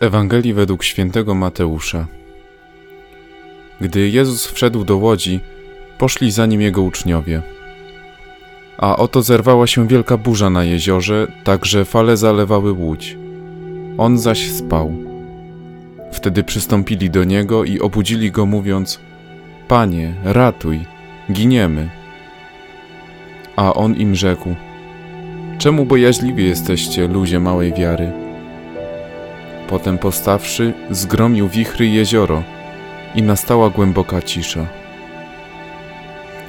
Ewangelii według świętego Mateusza. Gdy Jezus wszedł do łodzi, poszli za nim jego uczniowie. A oto zerwała się wielka burza na jeziorze, tak że fale zalewały łódź. On zaś spał. Wtedy przystąpili do niego i obudzili go, mówiąc: Panie, ratuj, giniemy. A on im rzekł: Czemu bojaźliwi jesteście, ludzie małej wiary? Potem postawszy, zgromił wichry jezioro i nastała głęboka cisza.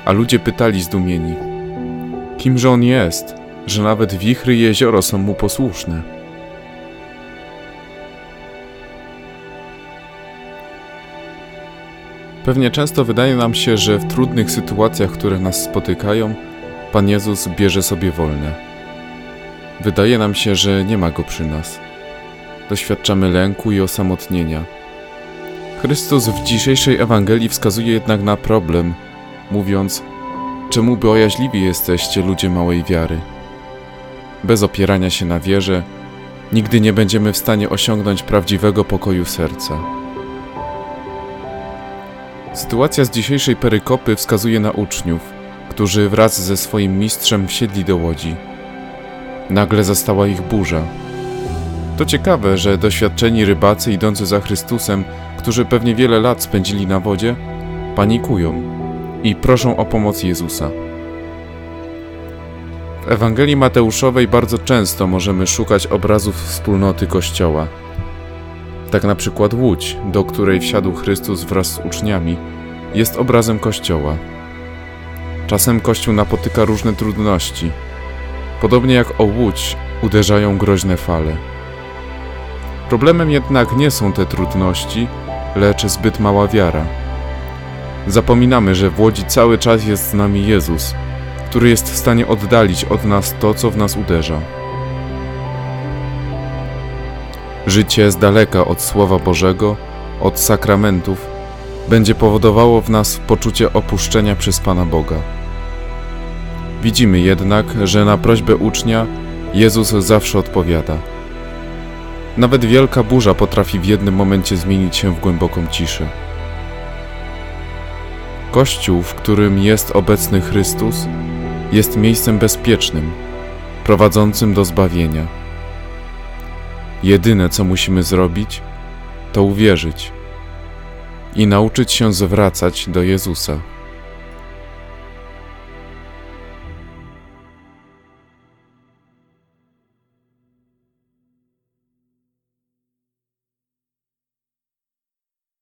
A ludzie pytali zdumieni, kimże on jest, że nawet wichry jezioro są mu posłuszne. Pewnie często wydaje nam się, że w trudnych sytuacjach, które nas spotykają, Pan Jezus bierze sobie wolne. Wydaje nam się, że nie ma go przy nas doświadczamy lęku i osamotnienia. Chrystus w dzisiejszej Ewangelii wskazuje jednak na problem, mówiąc: Czemu bojaźliwi jesteście, ludzie małej wiary? Bez opierania się na wierze, nigdy nie będziemy w stanie osiągnąć prawdziwego pokoju serca. Sytuacja z dzisiejszej perykopy wskazuje na uczniów, którzy wraz ze swoim mistrzem wsiedli do łodzi. Nagle zastała ich burza to ciekawe, że doświadczeni rybacy idący za Chrystusem, którzy pewnie wiele lat spędzili na wodzie, panikują i proszą o pomoc Jezusa. W Ewangelii Mateuszowej bardzo często możemy szukać obrazów wspólnoty Kościoła. Tak na przykład łódź, do której wsiadł Chrystus wraz z uczniami, jest obrazem Kościoła. Czasem Kościół napotyka różne trudności. Podobnie jak o łódź uderzają groźne fale. Problemem jednak nie są te trudności, lecz zbyt mała wiara. Zapominamy, że w łodzi cały czas jest z nami Jezus, który jest w stanie oddalić od nas to, co w nas uderza. Życie z daleka od Słowa Bożego, od sakramentów, będzie powodowało w nas poczucie opuszczenia przez Pana Boga. Widzimy jednak, że na prośbę ucznia Jezus zawsze odpowiada – nawet wielka burza potrafi w jednym momencie zmienić się w głęboką ciszę. Kościół, w którym jest obecny Chrystus, jest miejscem bezpiecznym, prowadzącym do zbawienia. Jedyne, co musimy zrobić, to uwierzyć i nauczyć się zwracać do Jezusa.